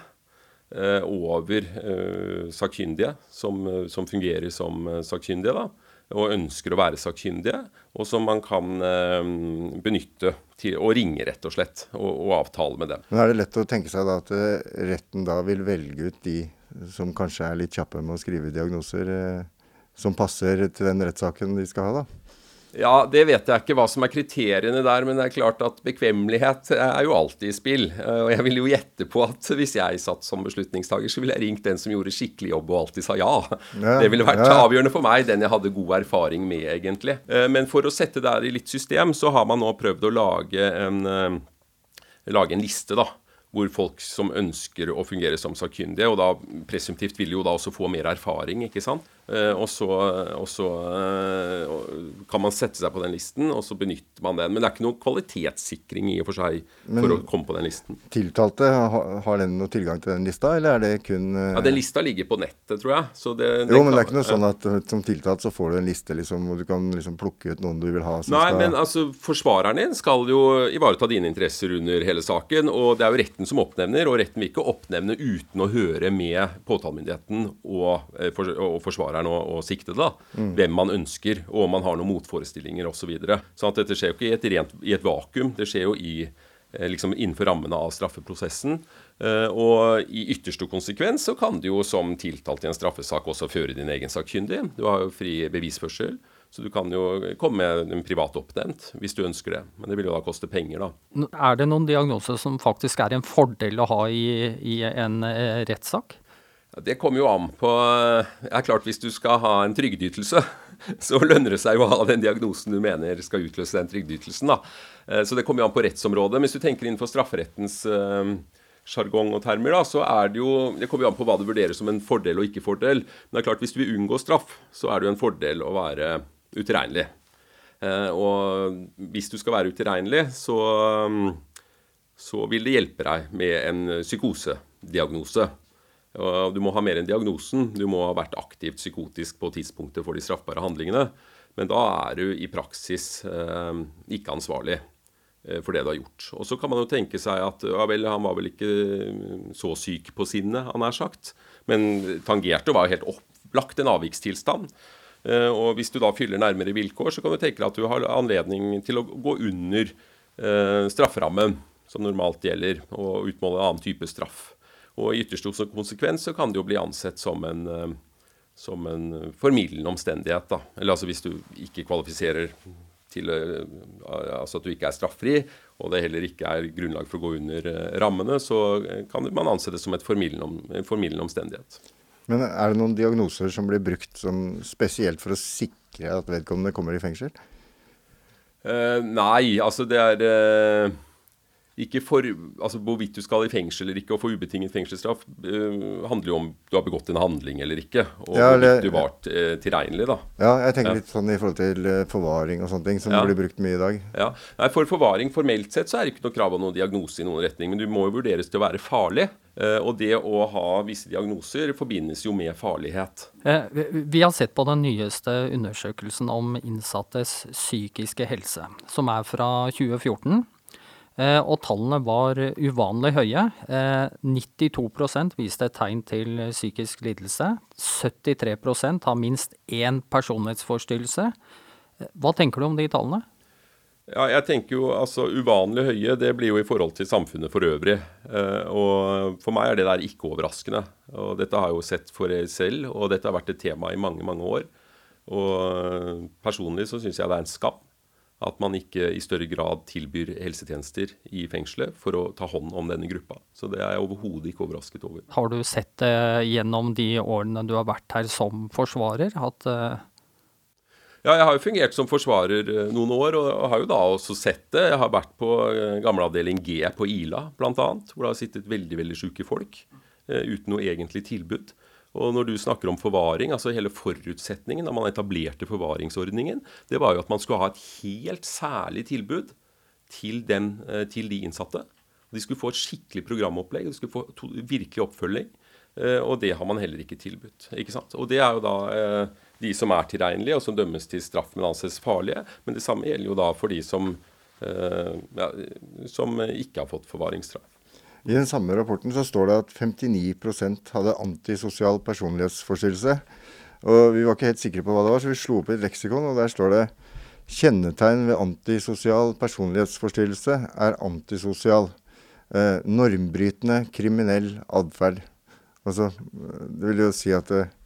eh, over sakkyndige som, som fungerer som sakkyndige. da og ønsker å være sakkyndige, og som man kan benytte til å ringe, rett og slett, og, og avtale med dem. Men er det lett å tenke seg da at retten da vil velge ut de som kanskje er litt kjappe med å skrive diagnoser, som passer til den rettssaken de skal ha, da? Ja, det vet jeg ikke hva som er kriteriene der, men det er klart at bekvemmelighet er jo alltid i spill. Eh, Og jeg vil jo gjette på at hvis jeg satt som beslutningstaker, så ville jeg ringt den som gjorde skikkelig jobb og alltid sa ja. Ja, Det ville vært ja. avgjørende for meg, den jeg hadde god erfaring med, egentlig. Eh, Men for å sette det her i litt system, så har man nå prøvd å lage en, eh, lage en liste, da. Hvor folk som ønsker å fungere som sakkyndige, og da presumptivt vil jo da også få mer erfaring, ikke sant. Eh, og så, og så eh, kan man sette seg på den listen, og så benytter man den. Men det er ikke noen kvalitetssikring i og for seg for å komme på den listen. Tiltalte, har den noe tilgang til den lista, eller er det kun eh, Ja, Den lista ligger på nettet, tror jeg. Så det, Jo, men det er ikke noe sånn at som tiltalt så får du en liste, liksom, og du kan liksom plukke ut noen du vil ha Nei, skal men altså, forsvareren din skal jo ivareta dine interesser under hele saken. Og det er jo retten som oppnevner, og retten vil ikke oppnevne uten å høre med påtalemyndigheten og, og forsvareren og, og siktede, da. Mm. Hvem man ønsker, og om man har noen motforestillinger osv. Så videre. sånn dette skjer jo ikke i et, rent, i et vakuum. Det skjer jo i eh, liksom innenfor rammene av straffeprosessen. Eh, og i ytterste konsekvens så kan du jo som tiltalt i en straffesak også føre din egen sakkyndig. Du har jo fri bevisførsel. Så du kan jo komme med en privat oppnevnt hvis du ønsker det. Men det vil jo da koste penger, da. Er det noen diagnoser som faktisk er en fordel å ha i, i en eh, rettssak? Det kommer jo an på Det er klart Hvis du skal ha en trygdeytelse, så lønner det seg jo å ha den diagnosen du mener skal utløse den trygdeytelsen. Eh, så det kommer jo an på rettsområdet. Hvis du tenker innenfor strafferettens uh, sjargong og termer, da, så er det jo Det kommer jo an på hva du vurderer som en fordel og ikke fordel. Men det er klart hvis du vil unngå straff, så er det jo en fordel å være utilregnelig. Eh, og hvis du skal være utilregnelig, så, så vil det hjelpe deg med en psykosediagnose. Du må ha mer enn diagnosen. Du må ha vært aktivt psykotisk på tidspunktet for de straffbare handlingene. Men da er du i praksis eh, ikke ansvarlig eh, for det du har gjort. Og så kan man jo tenke seg at ja vel, han var vel ikke så syk på sinnet, han er sagt. Men tangerte var jo helt opplagt en avvikstilstand. Eh, og hvis du da fyller nærmere vilkår, så kan du tenke deg at du har anledning til å gå under eh, strafferammen som normalt gjelder, og utmåle en annen type straff. Og i ytterste konsekvens så kan det jo bli ansett som en, eh, som en formildende omstendighet. da. Eller altså hvis du ikke kvalifiserer til altså at du ikke er straffri, og det heller ikke er grunnlag for å gå under rammene, så kan man anse det som en formildende omstendighet. Men er det noen diagnoser som blir brukt som spesielt for å sikre at vedkommende kommer i fengsel? Uh, nei, altså det er uh, ikke for Altså hvorvidt du skal i fengsel eller ikke og få ubetinget fengselsstraff, uh, handler jo om du har begått en handling eller ikke. Og ja, eller, hvorvidt du var uh, tilregnelig, da. Ja, jeg tenker ja. litt sånn i forhold til forvaring og sånne ting, som ja. blir brukt mye i dag. Ja, Nei, For forvaring formelt sett så er det ikke noe krav om noen diagnose i noen retning, men du må jo vurderes til å være farlig. Eh, og det å ha visse diagnoser forbindes jo med farlighet. Eh, vi har sett på den nyeste undersøkelsen om innsattes psykiske helse, som er fra 2014. Eh, og tallene var uvanlig høye. 92 viste et tegn til psykisk lidelse. 73% har minst én personlighetsforstyrrelse. Hva tenker du om de tallene? Ja, jeg tenker jo altså Uvanlig høye det blir jo i forhold til samfunnet for øvrig. Eh, og For meg er det der ikke overraskende. Og Dette har jeg jo sett for selv, og dette har vært et tema i mange mange år. Og Personlig så syns jeg det er en skam at man ikke i større grad tilbyr helsetjenester i fengselet for å ta hånd om denne gruppa. Så det er jeg overhodet ikke overrasket over. Har du sett det gjennom de årene du har vært her som forsvarer? at uh ja, jeg har jo fungert som forsvarer eh, noen år, og har jo da også sett det. Jeg har vært på eh, gamleavdeling G på Ila, bl.a., hvor det har sittet veldig veldig syke folk eh, uten noe egentlig tilbud. Og når du snakker om forvaring, altså hele forutsetningen da man etablerte forvaringsordningen, det var jo at man skulle ha et helt særlig tilbud til, den, til de innsatte. De skulle få et skikkelig programopplegg, de skulle få to, virkelig oppfølging. Og det har man heller ikke tilbudt. ikke sant? Og det er jo da de som er tilregnelige, og som dømmes til straff, men anses farlige. Men det samme gjelder jo da for de som, eh, ja, som ikke har fått forvaringsstraff. I den samme rapporten så står det at 59% hadde antisosial personlighetsforstyrrelse. Og Vi var ikke helt sikre på hva det var, så vi slo opp i et leksikon, og der står det Kjennetegn ved antisosial personlighetsforstyrrelse er antisosial. Eh, normbrytende kriminell atferd. Altså, det vil jo si at Eh,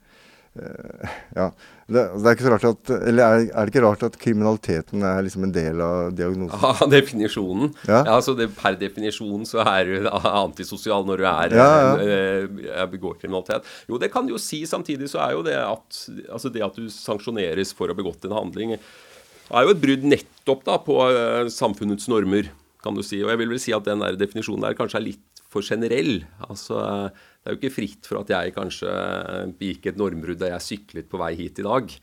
ja. Det, det, er ikke så rart at, eller er, er, det ikke rart at kriminaliteten er liksom en del av diagnosen? Ja, definisjonen. Ja. ja så det, Per definisjon så er du antisosial når du er, ja, ja. begår kriminalitet. Jo, det kan du jo si. Samtidig så er jo det at, altså det at du sanksjoneres for å ha begått en handling, er jo et brudd nettopp da på samfunnets normer, kan du si. Og jeg vil vel si at den der definisjonen der kanskje er litt for generell. Altså det er jo ikke fritt for at jeg kanskje begikk et normbrudd da jeg syklet på vei hit i dag.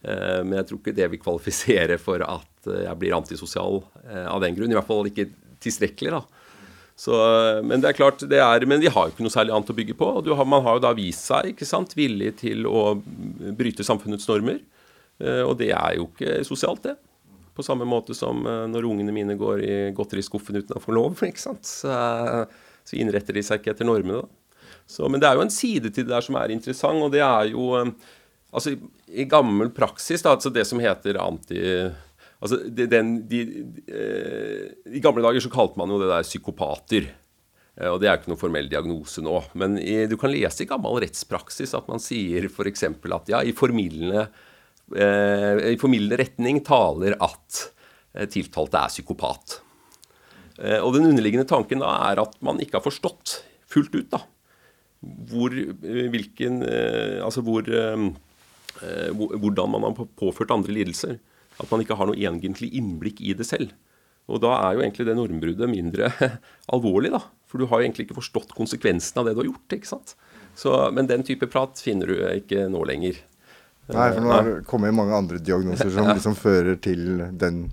Eh, men jeg tror ikke det vil kvalifisere for at jeg blir antisosial eh, av den grunn. I hvert fall ikke tilstrekkelig. da. Så, men det er klart, det er, men vi har jo ikke noe særlig annet å bygge på. og har, Man har jo da vist seg ikke sant, villig til å bryte samfunnets normer. Eh, og det er jo ikke sosialt, det. På samme måte som når ungene mine går i godteriskuffen uten å få lov. ikke sant? Så, så innretter de seg ikke etter normene. da. Så, men det er jo en side til det der som er interessant, og det er jo eh, Altså, i gammel praksis, da, altså det som heter anti... Altså, den, de, eh, I gamle dager så kalte man jo det der psykopater. Eh, og Det er ikke noen formell diagnose nå. Men i, du kan lese i gammel rettspraksis at man sier f.eks. at ja, i formildende, eh, formildende retning taler at eh, tiltalte er psykopat. Eh, og den underliggende tanken da er at man ikke har forstått fullt ut da, hvor, eh, hvilken, eh, altså hvor, hvordan man har påført andre lidelser. At man ikke har noe egentlig innblikk i det selv. Og da er jo egentlig det normbruddet mindre alvorlig, da. For du har jo egentlig ikke forstått konsekvensen av det du har gjort. ikke sant? Så, men den type prat finner du ikke nå lenger. Nei, for nå har det kommet mange andre diagnoser som liksom fører til den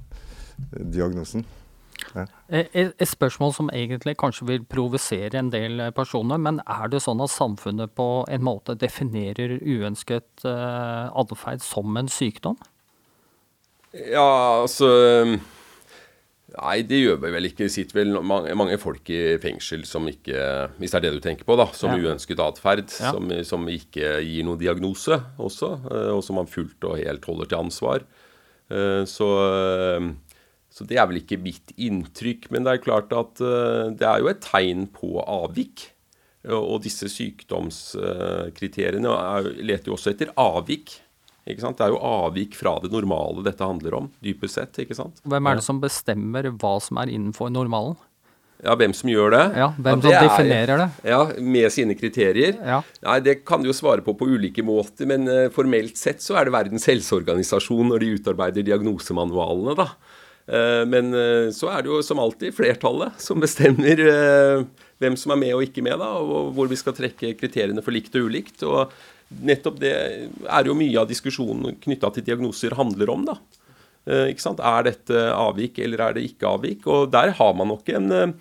diagnosen. Ja. Et, spørsmål som egentlig kanskje vil provosere en del personer, men er det sånn at samfunnet på en måte definerer uønsket uh, atferd som en sykdom? Ja, altså Nei, det gjør vi vel ikke. Det sitter vel mange, mange, folk i fengsel som ikke Hvis det er det du tenker på, da. Som ja. uønsket atferd. Ja. Som, som, ikke gir noen diagnose også. Eh, og som man fullt og helt holder til ansvar. Eh, så, eh, så det er vel ikke mitt inntrykk. Men det er klart at det er jo et tegn på avvik. Og disse sykdomskriteriene leter jo også etter avvik. Ikke sant? Det er jo avvik fra det normale dette handler om, dypest sett. ikke sant? Hvem er det som bestemmer hva som er innenfor normalen? Ja, hvem som gjør det? Ja, Hvem ja, det som definerer det? Ja, Med sine kriterier? Ja. Nei, Det kan du jo svare på på ulike måter, men uh, formelt sett så er det Verdens helseorganisasjon når de utarbeider diagnosemanualene, da. Uh, men uh, så er det jo som alltid flertallet som bestemmer hvem som er med og ikke med, da, og hvor vi skal trekke kriteriene for likt og ulikt. og nettopp det er jo mye av diskusjonen knytta til diagnoser handler om. da. Eh, ikke sant? Er dette avvik, eller er det ikke avvik? Og der har man nok en, eh,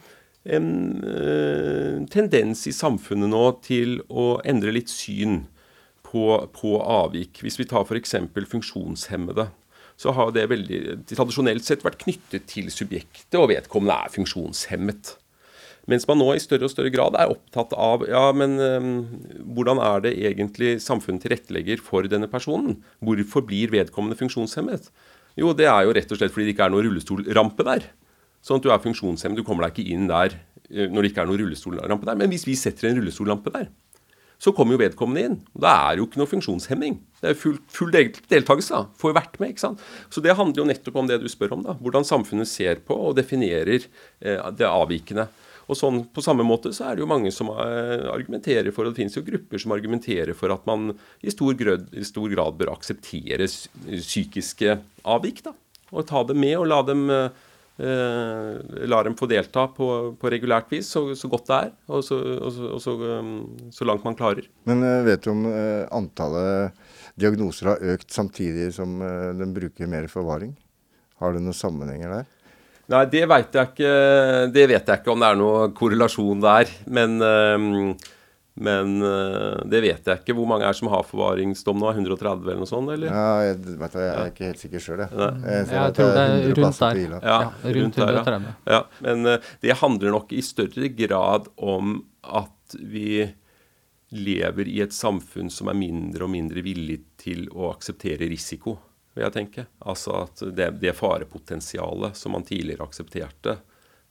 en tendens i samfunnet nå til å endre litt syn på, på avvik. Hvis vi tar f.eks. funksjonshemmede, så har det veldig tradisjonelt sett vært knyttet til subjektet, og vedkommende er funksjonshemmet. Mens man nå i større og større grad er opptatt av ja, men um, hvordan er det egentlig samfunnet tilrettelegger for denne personen? Hvorfor blir vedkommende funksjonshemmet? Jo, det er jo rett og slett fordi det ikke er noen rullestolrampe der. Sånn at du er funksjonshemmet, du kommer deg ikke inn der uh, når det ikke er noen rullestolrampe der. Men hvis vi setter en rullestollampe der, så kommer jo vedkommende inn. Da er det jo ikke noe funksjonshemming. Det er full, full deltakelse. da, Får vært med. ikke sant? Så det handler jo nettopp om det du spør om. da, Hvordan samfunnet ser på og definerer eh, det avvikende. Og sånn På samme måte så er det jo mange som eh, argumenterer for, og det finnes jo grupper som argumenterer for at man i stor grad, i stor grad bør akseptere psykiske avvik. da, Og ta dem med og la dem, eh, la dem få delta på, på regulært vis så, så, godt det er, og, så, og, så, um, så, langt man klarer. Men eh, vet du om eh, antallet diagnoser har økt samtidig som eh, den bruker mer forvaring? Har det noen sammenhenger der? Nei, det vet jeg ikke. Det vet jeg ikke om det er noe korrelasjon der. Men, men det vet jeg ikke. Hvor mange er som har forvaringsdom nå? 130 eller noe sånt? eller? Ja, jeg, vet du, jeg er ikke helt sikker sjøl, jeg. Jeg, jeg tror det er rundt der. Ja, rundt 130. Ja. Men det handler nok i større grad om at vi lever i et samfunn som er mindre og mindre villig til å akseptere risiko vil jeg tenke. Altså at det, det farepotensialet som man tidligere aksepterte,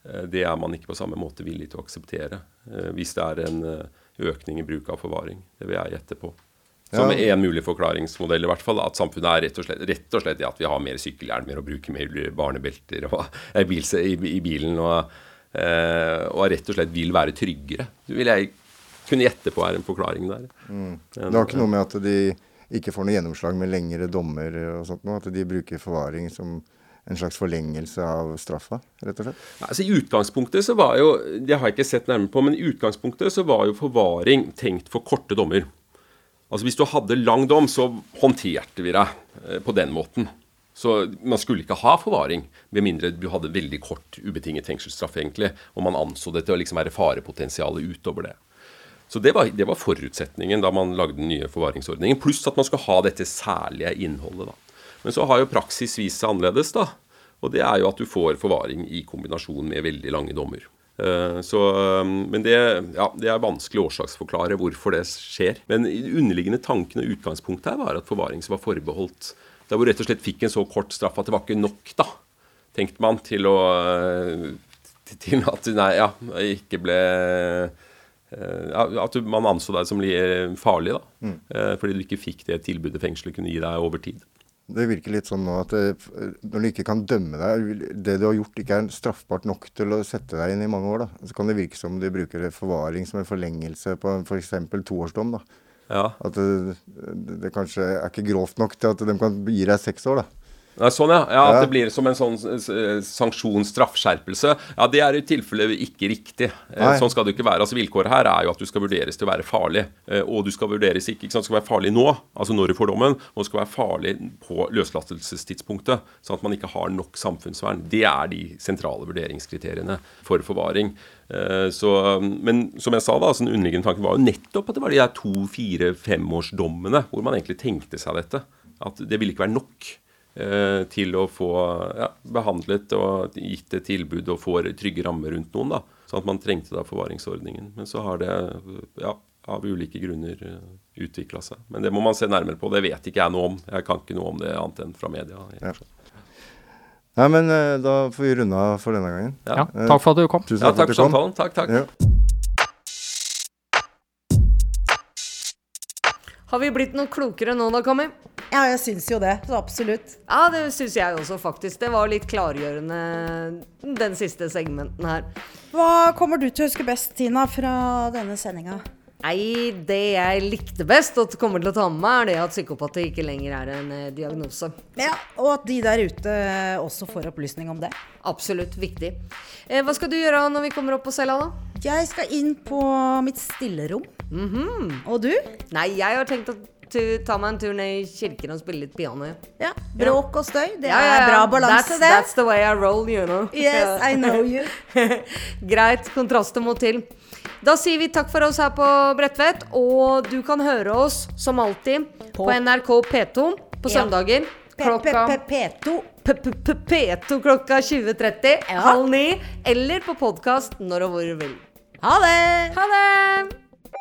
eh, det er man ikke på samme måte villig til å akseptere eh, hvis det er en eh, økning i bruk av forvaring. Det vil jeg gjette på. Som ja. en mulig forklaringsmodell, i hvert fall. At samfunnet er rett og slett, rett og slett at vi har mer sykkelhjelmer og bruker mer barnebelter og, i, i, bilen. Og, og rett og slett vil være tryggere. Det vil jeg kunne gjette på er en forklaring der. Mm. Det har ikke noe med at de ikke får noe gjennomslag med lengre dommer og sånt noe. At de bruker forvaring som en slags forlengelse av straffa, rett og slett? Altså, I utgangspunktet så var jo Det har jeg ikke sett nærmere på, men i utgangspunktet så var jo forvaring tenkt for korte dommer. Altså Hvis du hadde lang dom, så håndterte vi deg eh, på den måten. Så man skulle ikke ha forvaring, med mindre du hadde veldig kort ubetinget fengselsstraff, egentlig, og man anså det til å liksom være farepotensialet utover det. Så det var, det var, forutsetningen da man lagde den nye forvaringsordningen. Pluss at man skulle ha dette særlige innholdet. da. Men så har jo praksis vist seg annerledes. da. Og det er jo at du får forvaring i kombinasjon med veldig lange dommer. Uh, så, um, men det, ja, det, er vanskelig å årsaksforklare hvorfor det skjer. Men underliggende tanken og utgangspunktet her var at forvaring som var forbeholdt der hvor rett og slett fikk en så kort straff at det var ikke nok, da, tenkte man, til å uh, til at nei, ja, ikke ble eh, At man anså deg som farlig, da. Mm. Eh, fordi du ikke fikk det tilbudet fengselet kunne gi deg over tid. Det virker litt sånn nå at det, når du ikke kan dømme deg, det du har gjort ikke er straffbart nok til å sette deg inn i mange år, da. Så kan det virke som de bruker forvaring som en forlengelse på f.eks. For toårsdom, da. Ja. At det, det, det kanskje er ikke grovt nok til at de kan gi deg seks år, da. Nei, sånn, ja. ja. At det blir som en sånn sanksjonsstraffskjerpelse. Ja, det er i tilfelle ikke riktig. Eh, Nei. Sånn skal det ikke være. Altså Vilkåret her er jo at du skal vurderes til å være farlig. Eh, Og du skal vurderes ikke, ikke sant? Du skal være farlig nå, altså når du får dommen, og du skal være farlig på løslatelsestidspunktet. Sånn at man ikke har nok samfunnsvern. Det er de sentrale vurderingskriteriene for forvaring. Eh, Så, men som jeg sa, da, altså den underliggende tanken var jo nettopp at det var de der to, fire, femårsdommene hvor man egentlig tenkte seg dette. At det ville ikke være nok til å få ja, behandlet og gitt et tilbud og få trygge rammer rundt noen. da, Sånn at man trengte da forvaringsordningen. Men så har det ja, av ulike grunner utvikla seg. Men det må man se nærmere på. Det vet ikke jeg noe om. Jeg kan ikke noe om det annet enn fra media. Ja. Nei, men eh, da får vi runde av for denne gangen. Ja. Eh, takk for at du kom. Tusen Ja, takk takk for samtalen. Takk, takk. Ja. Har vi blitt noe klokere nå da, Kami? Ja, jeg syns jo det. Så absolutt. Ja, det syns jeg også, faktisk. Det var litt klargjørende, den siste segmenten her. Hva kommer du til å huske best, Tina, fra denne sendinga? Nei, det jeg likte best og kommer til å ta med meg, er det at psykopati ikke lenger er en eh, diagnose. Ja, og at de der ute også får opplysning om det. Absolutt viktig. Eh, hva skal du gjøre når vi kommer opp på cella, da? Jeg skal inn på mitt stillerom. Og du? Nei, jeg har tenkt å tu- ta meg en tur ned i kirken og spille litt piano. Ja, Bråk og støy. Det Ja, ja, er bra balanse, det. That's the way I roll, you know. Yes, I know you. Greit, kontraster må til. Da sier vi takk for oss her på Bredtvet, og du kan høre oss som alltid på, NRK P2 på søndager. Klokka P2. P- P2 klokka 20.30, halv ni, eller på podkast når og hvor du vil. Ha det! Ha det!